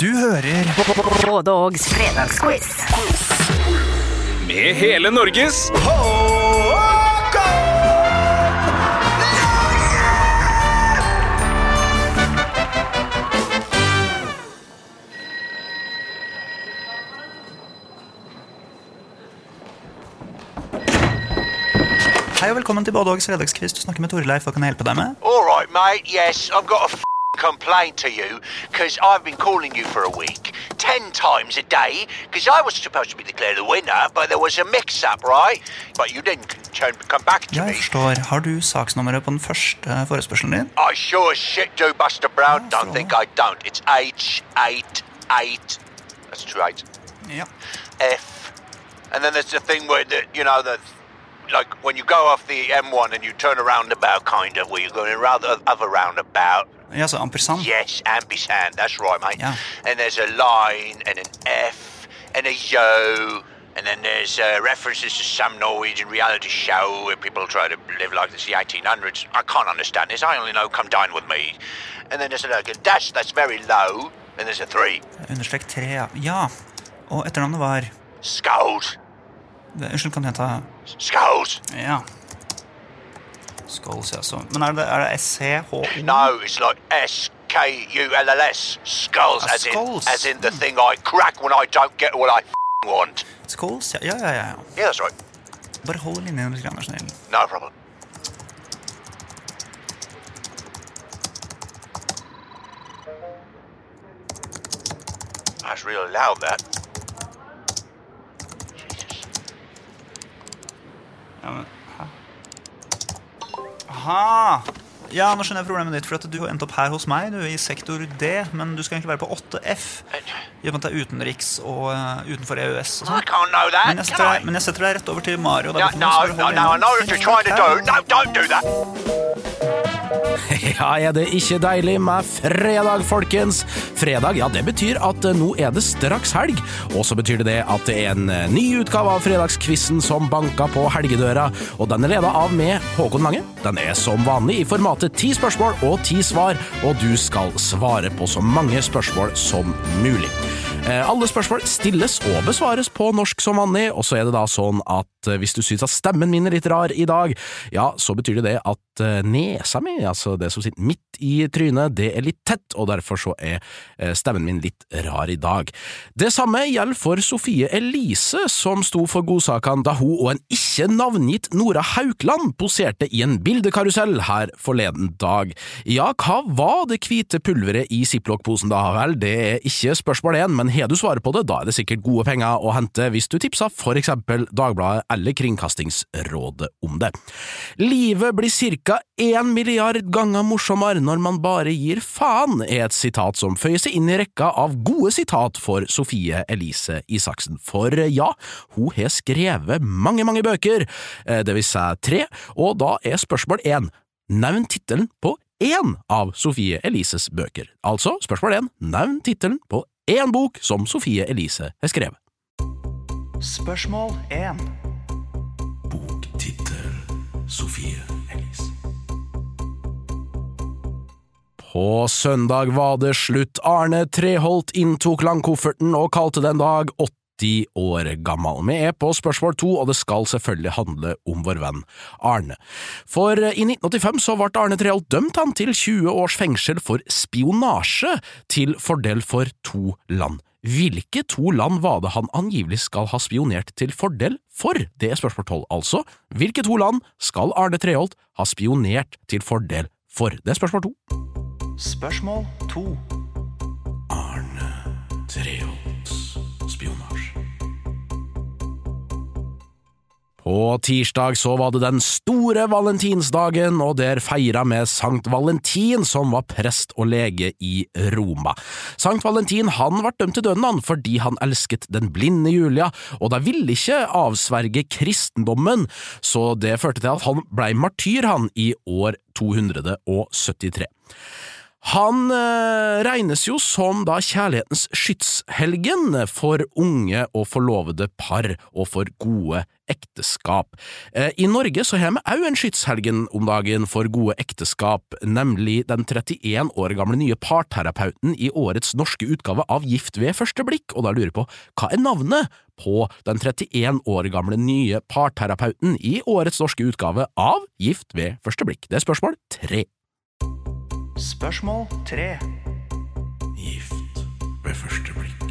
Du hører Både Ågs fredagsquiz. Med hele Norges Hei og velkommen til Både Ågs fredagsquiz. Du snakker med Torleif. Hva kan jeg hjelpe deg med? All right, mate. Yes, I've got a f- complaint to you because I've been calling you for a week, ten times a day, because I was supposed to be declared the winner, but there was a mix-up, right? But you didn't turn- come back to Ja, me. jeg forstår. Har du saksnummeret på den første eh, forespørselen din? I sure as shit do, Buster Brown. Oh, Don't think I don't. It's H eight eight. That's two eight. Yeah. F, and then there's the thing where the you know the. Like when you go off the M1 and you turn a roundabout, kind of, where you're going around the other roundabout, Ja, så ampersand. Yes, ampersand. That's right, mate. Yeah. And there's a line and an F and a yo. And then there's uh, references to some Norwegian reality show where people try to live like this the 1800s. I can't understand this. I only know come dine with me. And then there's a, like dash that's very low. And there's a three. Understrek tre, ja. Ja. Og etternavnet var Skulls. Unnskyld, kan du gjenta? Skulls. Ja. Skulls, ja. Så. Men er det, er det? No, it's like S K U L L S. Skulls, Ah, as in as in the thing I crack when I don't get what I want. Skulls, ja. Ja, ja, ja. Yeah, that's right. Bare hold linjen litt, grann, er snill. No problem. That's really loud, that. Jesus. Ja, men, hæ? Aha! Ja, nå skjønner jeg problemet ditt, for at du har endt opp her hos meg, du er i sektor D, men du skal egentlig være på 8F. I og med at det er utenriks og uh, utenfor EØS og sånn. Men jeg, setter men jeg setter deg rett over til Mario. No, no, no, no, no, no, no, no, no, no, no, no, No, no, no, that. Ja, er det ikke deilig med fredag, folkens? Fredag, ja, det betyr at eh, nå er det straks helg, og så betyr det det at det er en eh, ny utgave av Fredagskvissen som banker på helgedøra, og den er leda av med Håkon Lange. Den er som vanlig i formatet ti spørsmål og ti svar, og du skal svare på så mange spørsmål som mulig. Eh, Alle spørsmål stilles og besvares på norsk som vanlig, og så er det da sånn at eh, hvis du syns at stemmen min er litt rar i dag, ja, så betyr det det at eh, nesa mi, altså det som sitter midt i trynet, det er litt tett, og derfor så er stemmen min litt rar i dag. Det samme gjelder for Sofie Elise, som sto for godsakene da hun og en ikke navngitt Nora Haukland poserte i en bildekarusell her forleden dag. Ja, hva var det hvite pulveret i ziplock-posen da? Vel, det er ikke spørsmål én, men har du svaret på det, da er det sikkert gode penger å hente hvis du tipsa for eksempel Dagbladet eller Kringkastingsrådet om det. Livet blir cirka én milliard ganger morsommere når man bare gir faen, er et sitat som føyer seg inn i rekka av gode sitat for Sofie Elise Isaksen. For ja, hun har skrevet mange, mange bøker, eh, det vil si tre, og da er spørsmål én. Nevn tittelen på én av Sofie Elises bøker. Altså, spørsmål én, nevn tittelen på én bok som Sofie Elise har skrevet. Spørsmål 1. Boktittel Sofie Elise. På søndag var det slutt. Arne Treholt inntok langkofferten og kalte det en dag 80 år gammel. Vi er på spørsmål to, og det skal selvfølgelig handle om vår venn Arne. For i 1985 så ble Arne Treholt dømt han til 20 års fengsel for spionasje til fordel for to land. Hvilke to land var det han angivelig skal ha spionert til fordel for? Det er spørsmål tolv, altså. Hvilke to land skal Arne Treholt ha spionert til fordel for? Det er spørsmål to. Spørsmål 2. Arne Treholts På tirsdag så var det den store valentinsdagen, og der feira vi Sankt Valentin, som var prest og lege i Roma. Sankt Valentin han ble dømt til døden han fordi han elsket den blinde Julia, og de ville ikke avsverge kristendommen, så det førte til at han blei martyr han i år 273. Han eh, regnes jo som da kjærlighetens skytshelgen for unge og forlovede par og for gode ekteskap. Eh, I Norge så har vi òg en skytshelgen om dagen for gode ekteskap, nemlig den 31 år gamle nye parterapeuten i årets norske utgave av Gift ved første blikk, og da lurer jeg på hva er navnet på den 31 år gamle nye parterapeuten i årets norske utgave av Gift ved første blikk? Det er spørsmål tre. Spørsmål tre. Gift ved første blikk.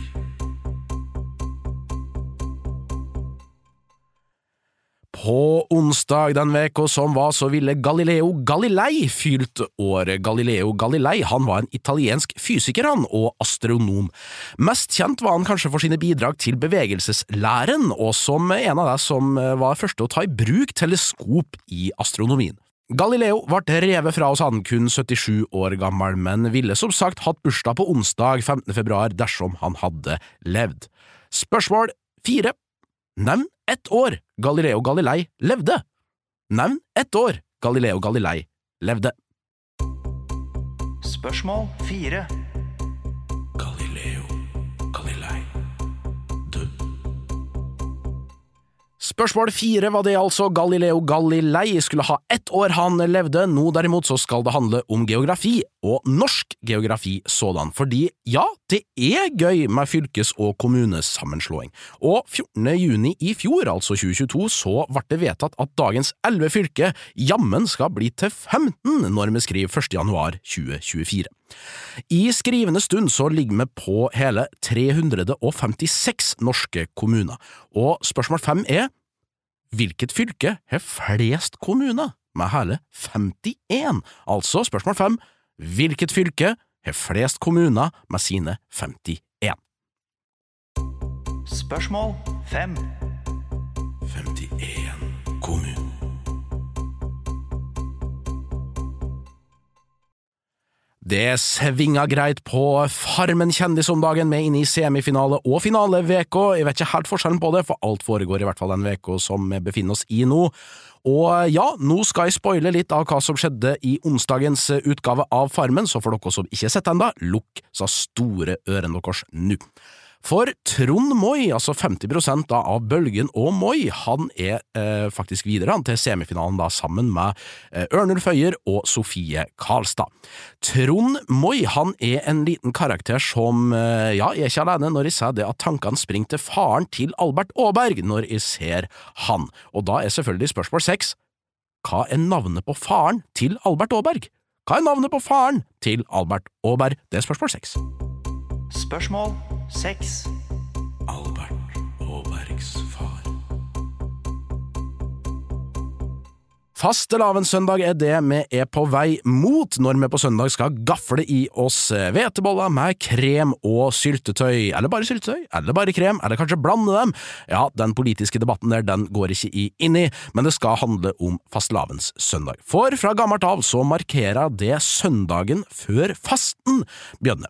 På onsdag den veka som var, så ville Galileo Galilei fylt året. Galileo Galilei han var en italiensk fysiker han, og astronom. Mest kjent var han kanskje for sine bidrag til bevegelseslæren, og som en av de som var første å ta i bruk teleskop i astronomien. Galileo ble revet fra oss han kun 77 år gammel, men ville som sagt hatt bursdag på onsdag 15. februar dersom han hadde levd. Spørsmål fire. Nevn ett år Galileo Galilei levde. Nevn ett år Galileo Galilei levde. Spørsmål fire. Spørsmål fire var det altså. Galileo Galilei skulle ha ett år han levde. Nå derimot så skal det handle om geografi, og norsk geografi sådan. Fordi ja, det er gøy med fylkes- og kommunesammenslåing. Og 14. juni i fjor, altså 2022, så ble det vedtatt at dagens 11 fylker jammen skal bli til 15 når vi skriver 1. januar 2024. I skrivende stund så ligger vi på hele 356 norske kommuner, og spørsmål fem er hvilket fylke har flest kommuner, med hele 51? Altså spørsmål fem, hvilket fylke har flest kommuner med sine 51? Spørsmål fem. Det svinga greit på Farmen kjendis om dagen, med inn i semifinale og finaleveka. Jeg vet ikke helt forskjellen på det, for alt foregår i hvert fall den veka som vi befinner oss i nå. Og ja, nå skal jeg spoile litt av hva som skjedde i onsdagens utgave av Farmen, så for dere som ikke har sett den ennå, lukk så store ørene deres nå. For Trond Moi, altså 50 da av Bølgen og Moi, han er eh, faktisk videre han, til semifinalen da sammen med eh, Ørnulf Øyer og Sofie Karlstad. Trond Moi han er en liten karakter som eh, ja, jeg er ikke alene når jeg sier det at tankene springer til faren til Albert Aaberg når jeg ser han, og da er selvfølgelig spørsmål seks hva er navnet på faren til Albert Aaberg? Hva er navnet på faren til Albert Aaberg? Det er spørsmål seks. Spørsmål seks. Albert Aabergs far. Fastelavnssøndag er det vi er på vei mot når vi på søndag skal gafle i oss hveteboller med krem og syltetøy, eller bare syltetøy, eller bare krem, eller kanskje blande dem. Ja, den politiske debatten der, den går ikke i inn i, men det skal handle om fastelavnssøndag. For fra gammelt av så markerer det søndagen før fasten begynner.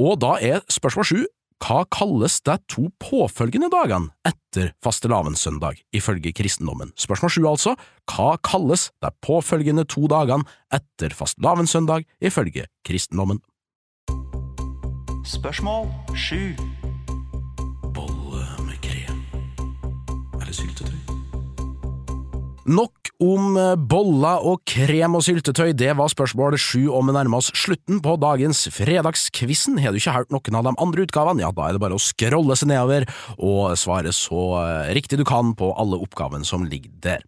Og da er spørsmål sju hva kalles de to påfølgende dagene etter fastelavnssøndag, ifølge kristendommen? Spørsmål sju, altså. Hva kalles de påfølgende to dagene etter fastelavnssøndag, ifølge kristendommen? Spørsmål sju. Bolle med krem eller syltetøy? Nok om boller og krem og syltetøy, det var spørsmål sju, og vi nærmer oss slutten på dagens Fredagskvissen. Har du ikke hørt noen av de andre utgavene, ja, da er det bare å scrolle seg nedover og svare så riktig du kan på alle oppgavene som ligger der.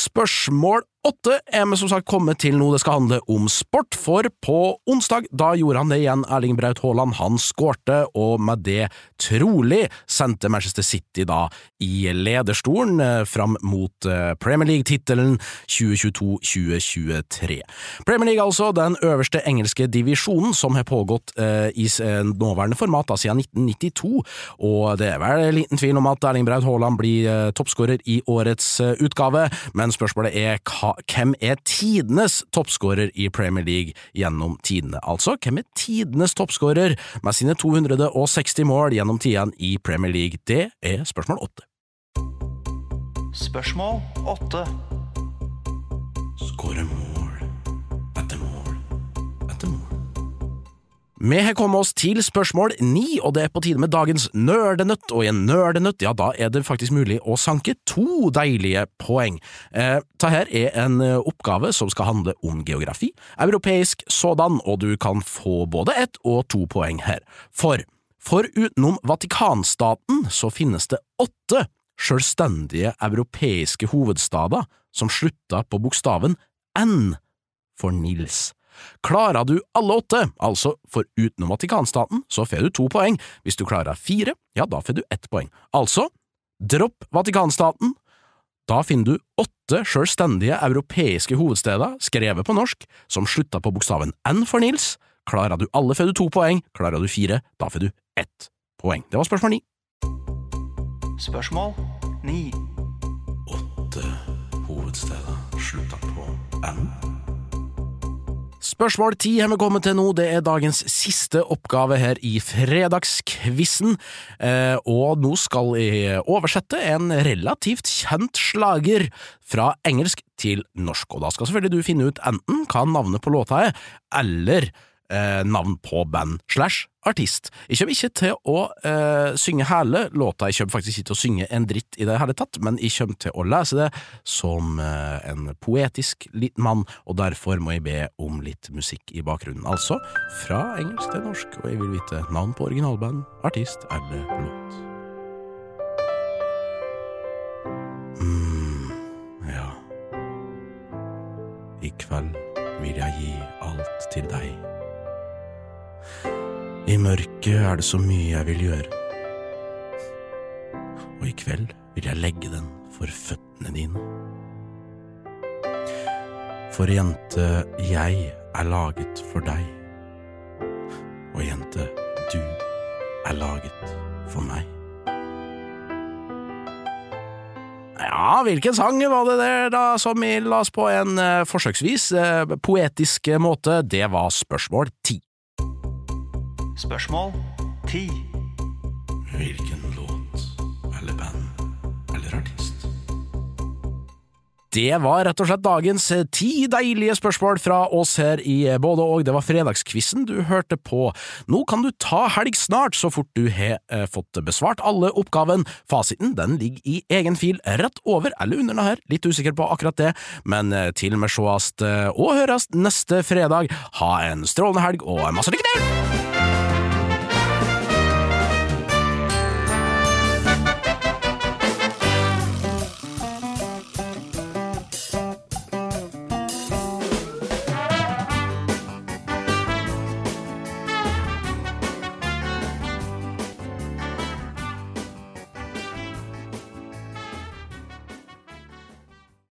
Spørsmål åtte er vi som sagt kommet til noe det skal handle om sport, for på onsdag da gjorde han det igjen, Erling Braut Haaland. Han skårte, og med det trolig sendte Manchester City da i lederstolen fram mot Premier League-tittelen 2022-2023. Premier League altså, den øverste engelske divisjonen som har pågått eh, i nåværende format da, siden 1992, og det er vel liten tvil om at Erling Braut Haaland blir eh, toppskårer i årets eh, utgave, men spørsmålet er hva hvem er tidenes toppskårer i Premier League gjennom tidene? Altså, hvem er tidenes toppskårer med sine 260 mål gjennom tidene i Premier League? Det er spørsmål åtte. Spørsmål åtte. Skåre mål. Vi har kommet oss til spørsmål ni, og det er på tide med dagens nerdenøtt. Og i en nerdenøtt, ja, da er det faktisk mulig å sanke to deilige poeng. Eh, ta her er en eh, oppgave som skal handle om geografi, europeisk sådan, og du kan få både ett og to poeng her. For for utenom Vatikanstaten så finnes det åtte selvstendige europeiske hovedstader som slutta på bokstaven N for Nils. Klarer du alle åtte, altså for utenom Vatikanstaten, så får du to poeng. Hvis du klarer fire, ja, da får du ett poeng. Altså, dropp Vatikanstaten. Da finner du åtte selvstendige europeiske hovedsteder, skrevet på norsk, som slutter på bokstaven N for Nils. Klarer du alle, får du to poeng. Klarer du fire, da får du ett poeng. Det var spørsmål ni. Spørsmål ni. Åtte hovedsteder slutter på N. Spørsmål ti har vi kommet til nå. Det er dagens siste oppgave her i Fredagskvissen. Eh, og nå skal jeg oversette en relativt kjent slager fra engelsk til norsk. Og da skal selvfølgelig du finne ut enten hva navnet på låta er, eller eh, navn på band slash artist. Jeg kommer ikke til å eh, synge hele låta, jeg kommer faktisk ikke til å synge en dritt i det hele tatt, men jeg kommer til å lese det som eh, en poetisk liten mann, og derfor må jeg be om litt musikk i bakgrunnen. Altså fra engelsk til norsk, og jeg vil vite navn på originalband, artist eller låt. mm, ja. I kveld vil jeg gi alt til deg. I mørket er det så mye jeg vil gjøre. Og i kveld vil jeg legge den for føttene dine. For jente, jeg er laget for deg. Og jente, du er laget for meg. Ja, hvilken sang var det der da som la oss på en eh, forsøksvis eh, poetisk måte? Det var spørsmål ti. Spørsmål 10. Hvilken Det var rett og slett dagens eh, ti deilige spørsmål fra oss her i eh, Både og. Det var fredagskvissen du hørte på. Nå kan du ta helg snart, så fort du har eh, fått besvart alle oppgaven. Fasiten den ligger i egen fil rett over eller under denne her, litt usikker på akkurat det, men til med sjåast og høres neste fredag. Ha en strålende helg og masse lykke til!